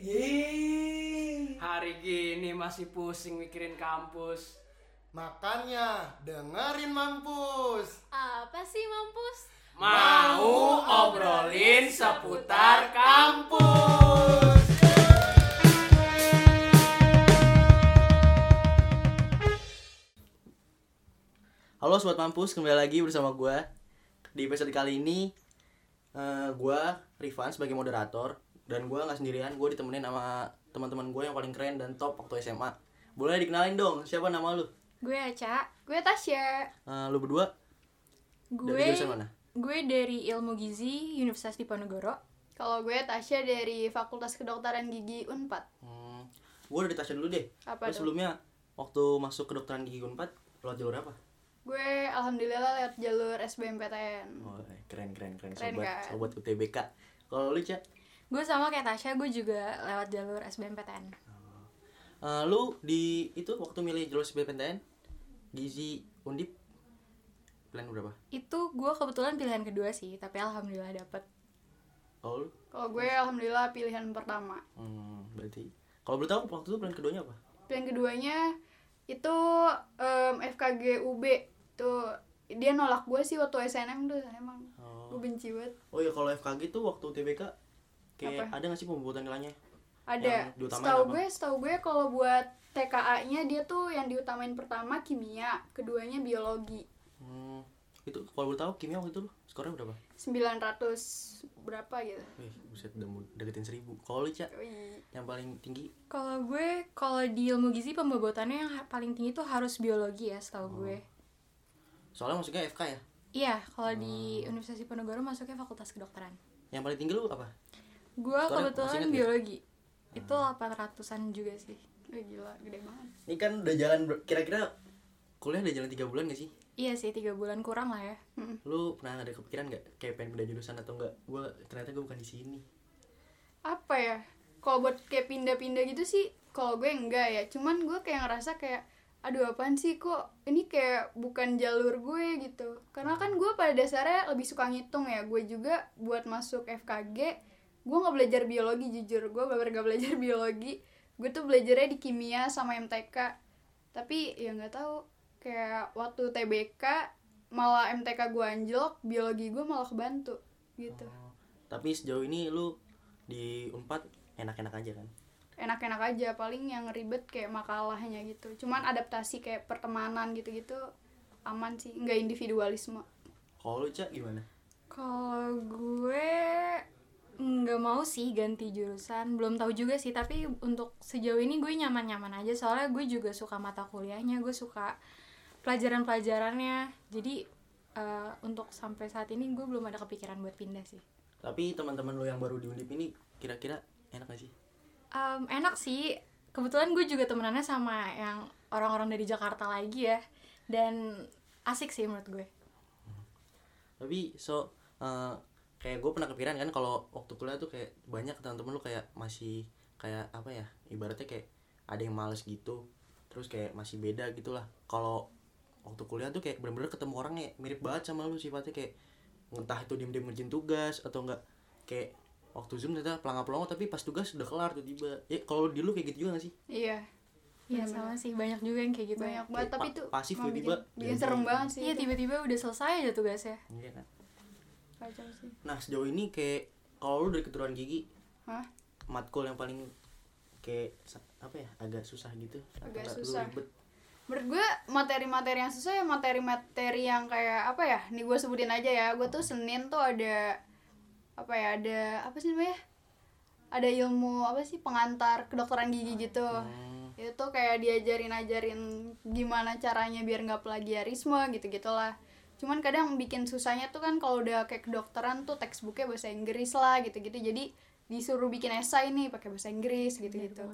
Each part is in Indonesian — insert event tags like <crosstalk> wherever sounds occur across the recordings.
Yeay. Hari gini masih pusing mikirin kampus. Makanya dengerin mampus. Apa sih mampus? Mau obrolin seputar kampus. Halo Sobat Mampus, kembali lagi bersama gue Di episode kali ini eh Gue, Rifan sebagai moderator Dan gue nggak sendirian, gue ditemenin sama teman-teman gue yang paling keren dan top waktu SMA Boleh dikenalin dong, siapa nama lu? Gue Aca. Gue Tasya. Eh, lu berdua Gue dari jurusan mana? Gue dari Ilmu Gizi Universitas Diponegoro. Kalau gue Tasya dari Fakultas Kedokteran Gigi Unpad. Hmm, gue udah ditasya dulu deh Apa sebelumnya, waktu masuk kedokteran gigi Unpad Lewat jalur apa? Gue alhamdulillah lewat jalur SBMPTN. Oh, keren keren keren, Keren, sobat kan? sobat UTBK Kalau lu Cak, Gue sama kayak Tasya, gue juga lewat jalur SBMPTN. eh, lu di itu waktu milih jalur SBMPTN Gizi Undip Plan berapa? Itu gue kebetulan pilihan kedua sih, tapi alhamdulillah dapet. Kalau lu? Kalau gue alhamdulillah pilihan pertama. Hmm, berarti kalau boleh tahu waktu itu plan keduanya apa? Pilihan keduanya itu em, FKG UB. Tuh dia nolak gue sih waktu SNM tuh emang. Oh, Gue benci banget. oh ya kalau FKG tuh waktu TBK kayak Apa? ada nggak sih pembuatan nilainya? Ada. Setahu apa? gue, setahu gue kalau buat TKA-nya dia tuh yang diutamain pertama kimia, keduanya biologi. Hmm, itu kalau boleh tahu kimia waktu itu skornya berapa? 900 berapa gitu. Wih, buset udah deketin seribu. Kalau lu Cak, yang paling tinggi? Kalau gue, kalau di Ilmu Gizi pembobotannya yang paling tinggi tuh harus biologi ya, setahu gue. Soalnya masuknya FK ya. Iya, kalau di Universitas Diponegoro masuknya Fakultas Kedokteran. Yang paling tinggi lu apa? Gue kebetulan biologi. Itu 800-an juga sih. Wih, gila, gede banget. Ini kan udah jalan kira-kira kuliah udah jalan tiga bulan gak sih? Iya sih, tiga bulan kurang lah ya. Mm. Lu pernah ada kepikiran nggak kayak pengen pindah jurusan atau enggak? Gua ternyata gue bukan di sini. apa ya kalau buat kayak pindah-pindah gitu sih kalau gue enggak ya cuman gue kayak ngerasa kayak aduh apaan sih kok ini kayak bukan jalur gue gitu karena kan gue pada dasarnya lebih suka ngitung ya gue juga buat masuk FKG gue nggak belajar biologi jujur. Gue bener gak belajar biologi. Gue tuh belajarnya di kimia sama MTK tapi ya nggak tahu. Kayak waktu TBK malah MTK gue anjlok biologi gue malah kebantu gitu. Oh, tapi sejauh ini lu di Unpad enak-enak aja kan? enak-enak aja paling yang ribet kayak makalahnya gitu. Cuman adaptasi kayak pertemanan gitu-gitu aman sih. Nggak individualisme. Kalau lu Cak gimana? Kalau gue nggak mau sih ganti jurusan, belum tahu juga sih. Tapi untuk sejauh ini gue nyaman-nyaman aja. Soalnya gue juga suka mata kuliahnya, gue suka pelajaran-pelajarannya. Jadi eh, untuk sampai saat ini gue belum ada kepikiran buat pindah sih. Tapi teman-teman lu yang baru di Undip ini kira-kira enak gak sih? Em, enak sih. Kebetulan gue juga temenannya sama yang orang-orang dari Jakarta lagi ya. Dan asik sih menurut gue. Tapi so eh, kayak gue pernah kepikiran kan kalau waktu kuliah tuh kayak banyak teman-teman lu kayak masih kayak apa ya? Ibaratnya kayak ada yang males gitu. Terus kayak masih beda gitulah. Kalau waktu kuliah tuh kayak bener-bener ketemu orang yang mirip banget sama lu sifatnya kayak entah itu diem-diem ngerjain tugas atau enggak kayak waktu zoom ternyata pelangga-pelongo tapi pas tugas udah kelar tuh tiba ya kalau di lu kayak gitu juga gak sih iya Iya Bener-bener. sama sih, banyak juga yang kayak gitu. banyak banget Kayak tapi tuh pasif tiba-tiba bikin, bikin jadi- serem banget sih Iya tiba-tiba udah selesai aja tugasnya. Iya kan kacau sih. Nah sejauh ini kayak kalau lu dari keturunan gigi Hah? matkul yang paling kayak apa ya agak susah gitu. Agak susah. ribet? menurut gue materi-materi yang susah ya materi-materi yang kayak apa ya nih gue sebutin aja ya. Gue tuh senin tuh ada apa ya ada apa sih namanya? Ada ilmu apa sih pengantar kedokteran gigi gitu. Hmm, itu tuh kayak diajarin ajarin gimana caranya biar nggak plagiarisme gitu gitulah cuman kadang bikin susahnya tuh kan kalau udah kayak kedokteran tuh textbooknya bahasa Inggris lah gitu gitu jadi disuruh bikin esai nih pakai bahasa Inggris gitu gitu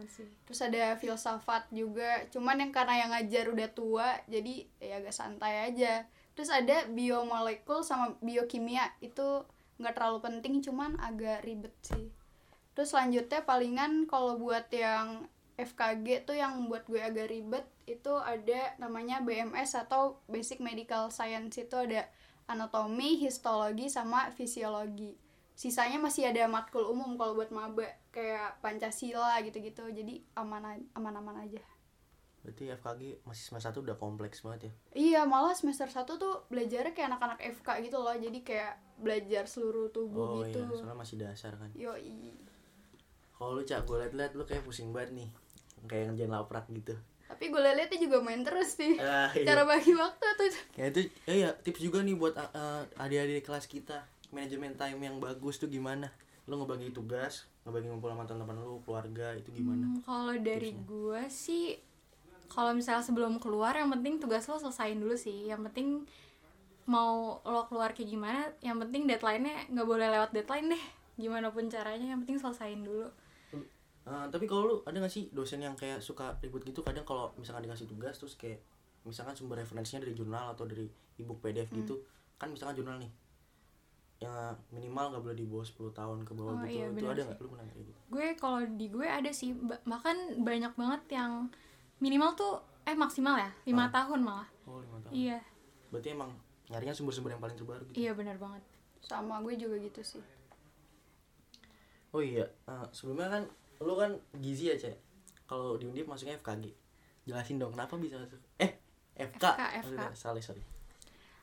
terus ada filsafat juga. Cuman yang karena yang ngajar udah tua jadi ya agak santai aja. Terus ada biomolekul sama biokimia. Itu nggak terlalu penting cuman agak ribet sih. Terus selanjutnya palingan kalau buat yang FKG tuh yang membuat gue agak ribet itu ada namanya BMS atau Basic Medical Science. Itu ada anatomi, histologi sama fisiologi. Sisanya masih ada matkul umum kalau buat maba kayak pancasila gitu-gitu. Jadi aman aman-aman aja. Berarti FKG masih semester satu udah kompleks banget ya? Iya malah semester 1 tuh belajarnya kayak anak-anak FK gitu loh. Jadi kayak belajar seluruh tubuh oh gitu. iya. Soalnya masih dasar kan. Yoi. Kalau lu cak gue liat-liat lu kayak pusing banget nih. Kayak ngerjain laprak gitu tapi gue liatnya juga main terus sih. Ah, iya. cara bagi waktu tuh ya itu ya, ya tips juga nih buat uh, uh, adik-adik kelas kita. Manajemen time yang bagus tuh gimana? Lu ngebagi tugas ngebagi ngumpul sama teman-teman lu keluarga itu gimana? Hmm, kalau dari gue sih kalau misalnya sebelum keluar yang penting tugas lo selesain dulu sih. Yang penting mau lo keluar kayak gimana yang penting deadline-nya nggak boleh lewat deadline deh. Gimana pun caranya yang penting selesain dulu Uh, tapi kalau lu ada gak sih dosen yang kayak suka ribut gitu? Kadang kalau misalkan dikasih tugas terus kayak misalkan sumber referensinya dari jurnal atau dari ebook PDF Hmm. gitu kan misalkan jurnal nih yang minimal nggak boleh di bawah 10 tahun ke bawah Oh, gitu. iya, itu ada sih. nggak? Lu pernah kayak gitu? Gue kalau di gue ada sih. Ba- bahkan banyak banget yang minimal tuh eh maksimal ya. Lima Oh. tahun malah. Oh lima tahun. Iya. Berarti emang nyarinya sumber-sumber yang paling terbaru gitu? Iya benar banget. Sama gue juga gitu sih. Oh iya. Uh, sebelumnya kan lu kan gizi ya cek? Kalau di undip masuknya FKG jelasin dong kenapa bisa masuk? Eh FK, FK. Maksudnya, sorry sorry.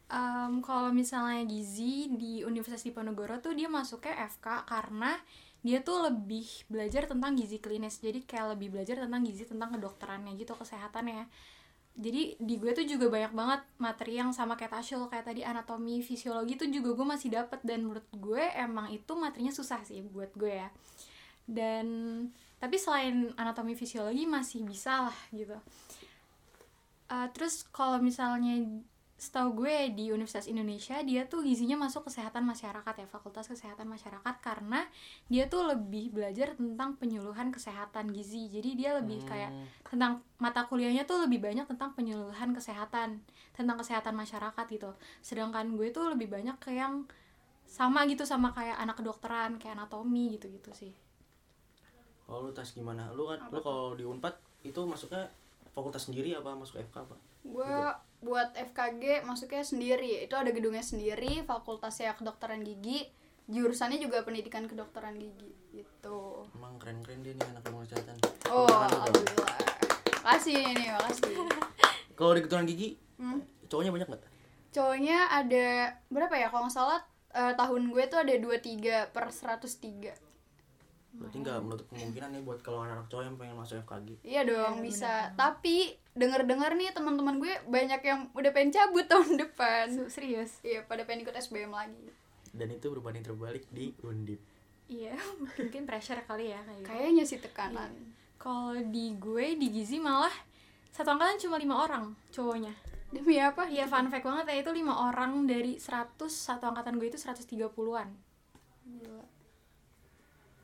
Em, kalau misalnya gizi di Universitas Diponegoro tuh dia masuknya FK karena dia tuh lebih belajar tentang gizi klinis. Jadi kayak lebih belajar tentang gizi tentang kedokterannya gitu kesehatannya. Jadi di gue tuh juga banyak banget materi yang sama kayak Tashul kayak tadi anatomi fisiologi tuh juga gue masih dapet. Dan menurut gue emang itu materinya susah sih buat gue ya dan tapi selain anatomi fisiologi masih bisa lah gitu. Uh, terus kalau misalnya setahu gue di Universitas Indonesia dia tuh gizinya masuk kesehatan masyarakat ya fakultas kesehatan masyarakat karena dia tuh lebih belajar tentang penyuluhan kesehatan gizi. Jadi dia lebih kayak tentang mata kuliahnya tuh lebih banyak tentang penyuluhan kesehatan tentang kesehatan masyarakat gitu. Sedangkan gue tuh lebih banyak ke yang sama gitu sama kayak anak kedokteran kayak anatomi gitu gitu sih kalau lu tas gimana? Lu kan lu kalau di unpad itu masuknya fakultas sendiri apa masuk FK apa? Gue buat FKG masuknya sendiri. Itu ada gedungnya sendiri fakultasnya kedokteran gigi jurusannya juga pendidikan kedokteran gigi gitu. Emang keren keren dia nih anak ilmu kesehatan oh alhamdulillah. Makasih nih makasih. <laughs> Kalau di keturunan gigi Hmm. cowoknya banyak nggak? Cowoknya ada berapa ya? Kalau nggak salah eh, tahun gue tuh ada 23 per 103 berarti nggak menutup kemungkinan nih buat kalau anak cowok yang pengen masuk FKG Iya dong bisa. Tapi denger-dengar nih teman-teman gue banyak yang udah pengen cabut tahun <laughs> depan. Serius Iya pada pengen ikut SBM lagi. dan itu berbanding terbalik di undip iya <laughs> mungkin pressure kali ya kayak gitu. Kayaknya sih tekanan. Kalau di gue di gizi malah satu angkatan cuma lima orang cowoknya. Demi apa? Iya fun fact banget ya itu lima orang dari 100 satu angkatan gue itu 130-an. Gila.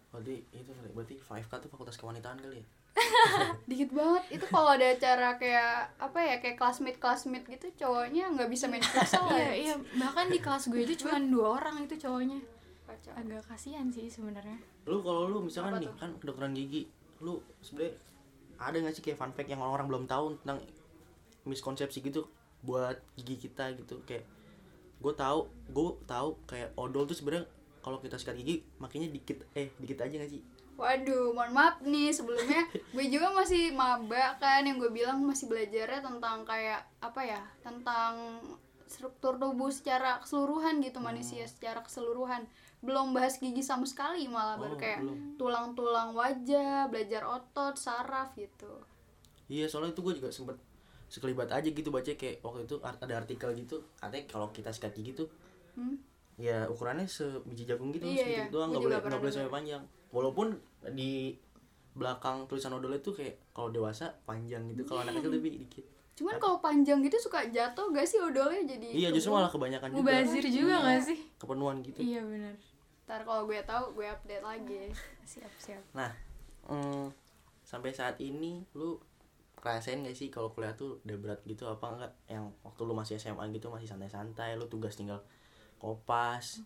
Berarti itu kali berarti 5K tuh fakultas kewanitaan kali ya <laughs> Dikit banget. Itu kalau ada acara kayak apa ya kayak classmate classmate gitu cowoknya nggak bisa main futsal Iya ya. iya bahkan di kelas gue itu cuma dua orang itu cowoknya. Kacau. Agak kasihan sih sebenarnya. lu kalau lu misalkan Apa nih tuh? kan kedokteran gigi lu sebenarnya ada nggak sih kayak fun fact yang orang-orang belum tahu tentang miskonsepsi gitu buat gigi kita gitu kayak gue tahu gue tahu kayak odol tuh sebenarnya kalau kita sikat gigi makinnya dikit eh dikit aja gak sih Waduh, mohon maaf nih sebelumnya <laughs> gue juga masih maba kan yang gue bilang masih belajarnya tentang kayak apa ya tentang struktur tubuh secara keseluruhan gitu manusia secara keseluruhan belum bahas gigi sama sekali malah baru Oh, kayak belum. tulang-tulang wajah belajar otot saraf gitu iya soalnya itu gue juga sempet sekelibat aja gitu baca kayak waktu itu ada artikel gitu katanya kalau kita sikat gigi tuh Hmm? Ya ukurannya sebiji jagung gitu Iya, segitu iya. doang nggak boleh nggak boleh sampai panjang walaupun di belakang tulisan odol itu kayak kalau dewasa panjang gitu kalau anak kecil lebih dikit cuman kalau panjang gitu suka jatuh gak sih odolnya jadi iya justru kebun? malah kebanyakan juga Mubazir juga Iya. gak sih? kepenuhan gitu Iya benar. ntar kalau gue tahu gue update lagi Siap siap. nah mm, sampai saat ini lu rasain gak sih kalau kuliah tuh udah berat gitu apa enggak yang waktu lu masih SMA gitu masih santai-santai lu tugas tinggal kopas.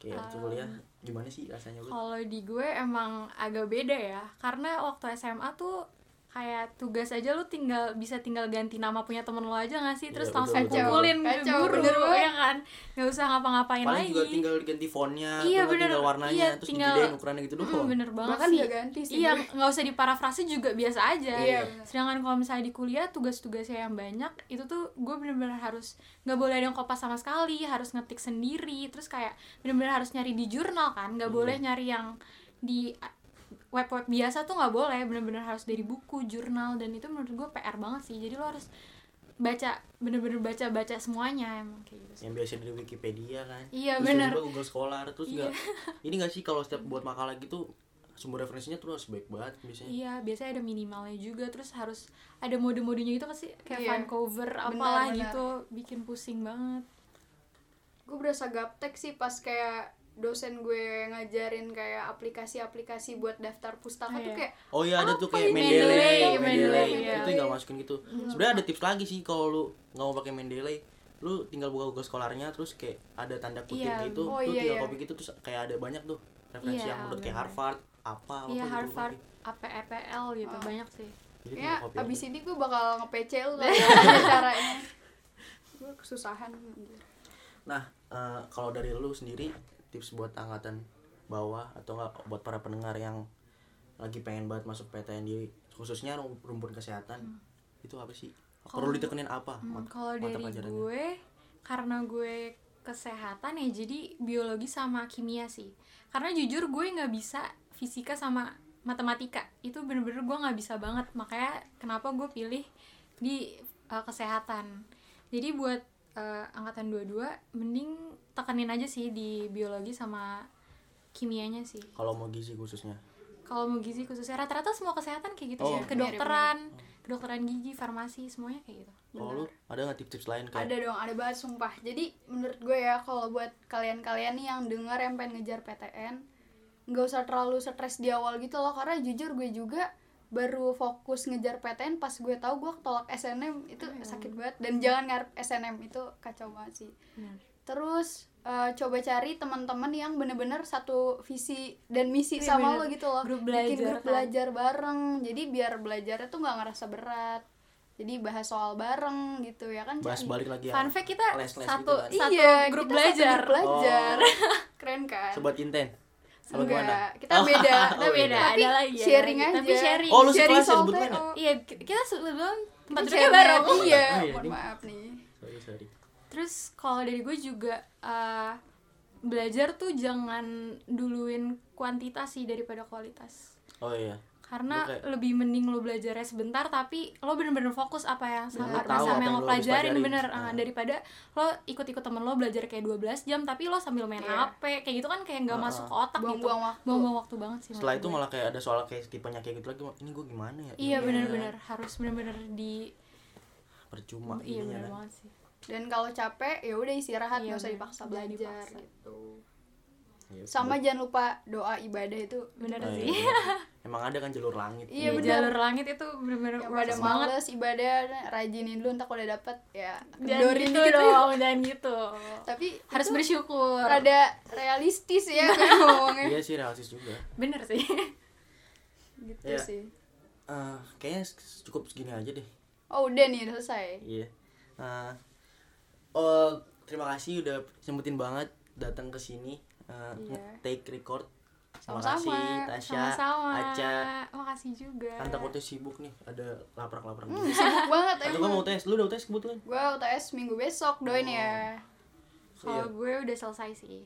Kayak waktu kuliah gimana sih rasanya Kalau di gue emang agak beda ya, karena waktu SMA tuh kayak tugas aja lu tinggal bisa tinggal ganti nama punya temen lo aja gak sih? Terus Iya, langsung betul, kumpulin Kacau, guru bener banget. ya kan? Nggak usah ngapa-ngapain paling lagi. juga tinggal ganti fontnya Iya, bener. tinggal warnanya Iya, terus tinggal- digedein ukurannya gitu Mm, doang. bener banget Bahkan sih. ganti sih iya nggak usah diparafrase juga biasa aja. Iya. sedangkan kalau misalnya di kuliah tugas-tugasnya yang banyak itu tuh gue bener-bener harus nggak boleh ada yang kopas sama sekali harus ngetik sendiri terus kayak bener-bener harus nyari di jurnal kan? Nggak boleh nyari yang di web-web biasa tuh nggak boleh bener-bener harus dari buku jurnal dan itu menurut gue PR banget sih jadi lo harus baca bener-bener baca-baca semuanya emang kayak gitu sih. yang biasa dari Wikipedia kan Iya, Terus bener. tiba-tiba Google Scholar terus Iya. juga <laughs> ini gak sih kalau setiap buat makalah gitu sumber referensinya tuh harus baik banget biasanya Iya, biasanya ada minimalnya juga, terus harus ada mode-modenya gitu sih, kayak Iya. fun cover Benar, apalah benar. gitu, bikin pusing banget. gue berasa gaptek sih pas kayak dosen gue ngajarin kayak aplikasi-aplikasi buat daftar pustaka Oh, tuh iya. kayak oh iya ada tuh Apa kayak? Mendeley Mendeley, Mendeley, Mendeley, itu iya. nggak masukin gitu sebenarnya ada tips lagi sih kalau lu nggak mau pakai Mendeley lu tinggal buka Google Scholarnya terus kayak ada tanda kutip Iya, gitu oh lu iya, tinggal iya. copy gitu terus kayak ada banyak tuh referensi Iya, yang menurut kayak. Harvard apa apa Iya, gitu, Harvard, copy. APEPL gitu, Oh. banyak sih. Jadi ya abis aja. ini gue bakal nge-PC lu <laughs> lah caranya gue kesusahan anjir. Nah, eh, kalau dari lu sendiri tips buat angkatan bawah atau enggak buat para pendengar yang lagi pengen banget masuk PTN di khususnya rum- rumpun kesehatan itu apa sih? Perlu ditekenin apa? Hmm, mat- kalau dari gue, karena gue kesehatan ya, jadi biologi sama kimia sih. Karena jujur gue nggak bisa fisika sama matematika, itu bener-bener gue nggak bisa banget. Makanya kenapa gue pilih di uh, kesehatan. Jadi buat uh, angkatan 22 mending tekenin aja sih di biologi sama kimianya sih. Kalau mau gizi khususnya. Kalau mau gizi khususnya rata-rata semua kesehatan kayak gitu Oh. ya. Kedokteran, kedokteran gigi, farmasi semuanya kayak gitu. Kalau lu ada nggak tips-tips lain kayak ada dong ada banget sumpah jadi menurut gue ya kalau buat kalian-kalian nih yang dengar yang pengen ngejar PTN nggak usah terlalu stres di awal gitu loh karena jujur gue juga baru fokus ngejar PTN pas gue tahu gue ketolak SNM itu sakit banget dan jangan ngarep SNM itu kacau banget sih Benar. terus eh, coba cari teman-teman yang bener-bener satu visi dan misi Iya, sama bener. lo gitu loh Grup bikin belajar grup kan. belajar bareng jadi biar belajarnya tuh nggak ngerasa berat jadi bahas soal bareng gitu ya kan bahas balik lagi ya. Fun fact kita Les-les satu gitu kan. satu iya, grup kita belajar. satu grup belajar Oh. <laughs> keren kan Sobat Inten. Apa enggak gimana? kita beda Kita Oh, beda, <laughs> iya. tapi ada lagi. sharing aja Tapi sharing. Oh, lu sharing sekelas ya soal sebutkan ya? TO. Iya, ki- kita sebelum tempat duduknya bareng. iya Oh, iya, mohon maaf nih Sorry, sorry. Terus kalau dari gue juga eh, belajar tuh jangan duluin kuantitas sih daripada kualitas. Oh iya. Karena kayak- lebih mending lo belajarnya sebentar tapi lo bener-bener fokus apa yang Dan sama, tahu sama apa yang lo pelajarin bener Nah. Ah, daripada lo ikut-ikut temen lo belajar kayak 12 jam tapi lo sambil main Iya. HP kayak gitu kan kayak nggak Ah, masuk ke otak gitu Buang-buang waktu. buang-buang waktu banget sih Setelah itu gue. malah kayak ada soal kayak tipenya kayak gitu lagi. Ini gue gimana ya? iya Ini bener-bener harus bener-bener di Percuma iya bener kan. banget sih dan kalau capek ya udah istirahat Iya, nggak usah bener. dipaksa belajar dipaksa. gitu Iya, sama jangan lupa doa ibadah itu bener Oh, sih iya. <laughs> Emang ada kan jalur langit. Iya, Iya, bener. jalur langit itu bener-bener yang worth pada banget males ibadah rajinin dulu entah kalau udah dapet ya jangan gitu dikit dong jangan gitu <laughs> tapi harus itu bersyukur rada realistis ya gue <laughs> ngomongnya Iya sih realistis juga. bener sih gitu Iya. sih Eh, kayaknya cukup segini aja deh. oh udah nih udah selesai Iya. Nah, oh, terima kasih udah sempetin banget datang ke sini eh, Iya. take record. Sama-sama. Tasya, sama-sama Aca. makasih juga Kan takutnya sibuk nih, ada laprak-laprak Hmm, gitu. sibuk banget emang kan mau tes, lu udah tes kebetulan? gue UTS minggu besok doain ya kalau Iya. gue udah selesai sih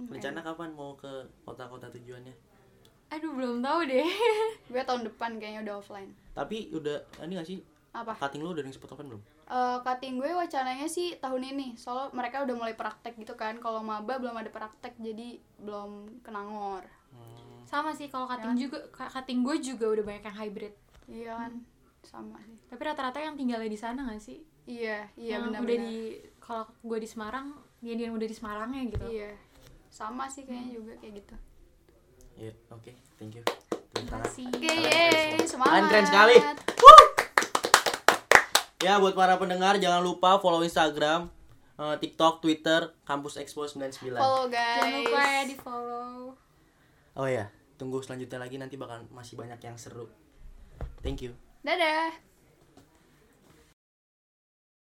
Rencana kapan mau ke kota-kota tujuannya? aduh belum tahu deh <laughs> gue tahun depan kayaknya udah offline Tapi udah ini gak sih? Apa? Cutting lu udah yang spot open belum? Eh, cutting gue wacananya sih tahun ini. Soalnya mereka udah mulai praktek gitu kan. Kalau maba belum ada praktek jadi belum kenangor Hmm, sama sih kalau cutting juga ka- cutting gue juga udah banyak yang hybrid. Iya kan? Sama sih. Tapi rata-rata yang tinggalnya di sana gak sih? Iya iya yang benar udah di kalau gue di Semarang dia dia udah di Semarangnya gitu. Iya. Sama sih kayaknya juga kayak gitu. Iya, oke, thank you. Terima kasih oke semua. semangat. Keren sekali. Ya, buat para pendengar jangan lupa follow Instagram, eh, TikTok, Twitter, Kampus Expo 99. follow guys jangan lupa ya di follow Oh ya, tunggu selanjutnya lagi nanti bakal masih banyak yang seru. Thank you. dadah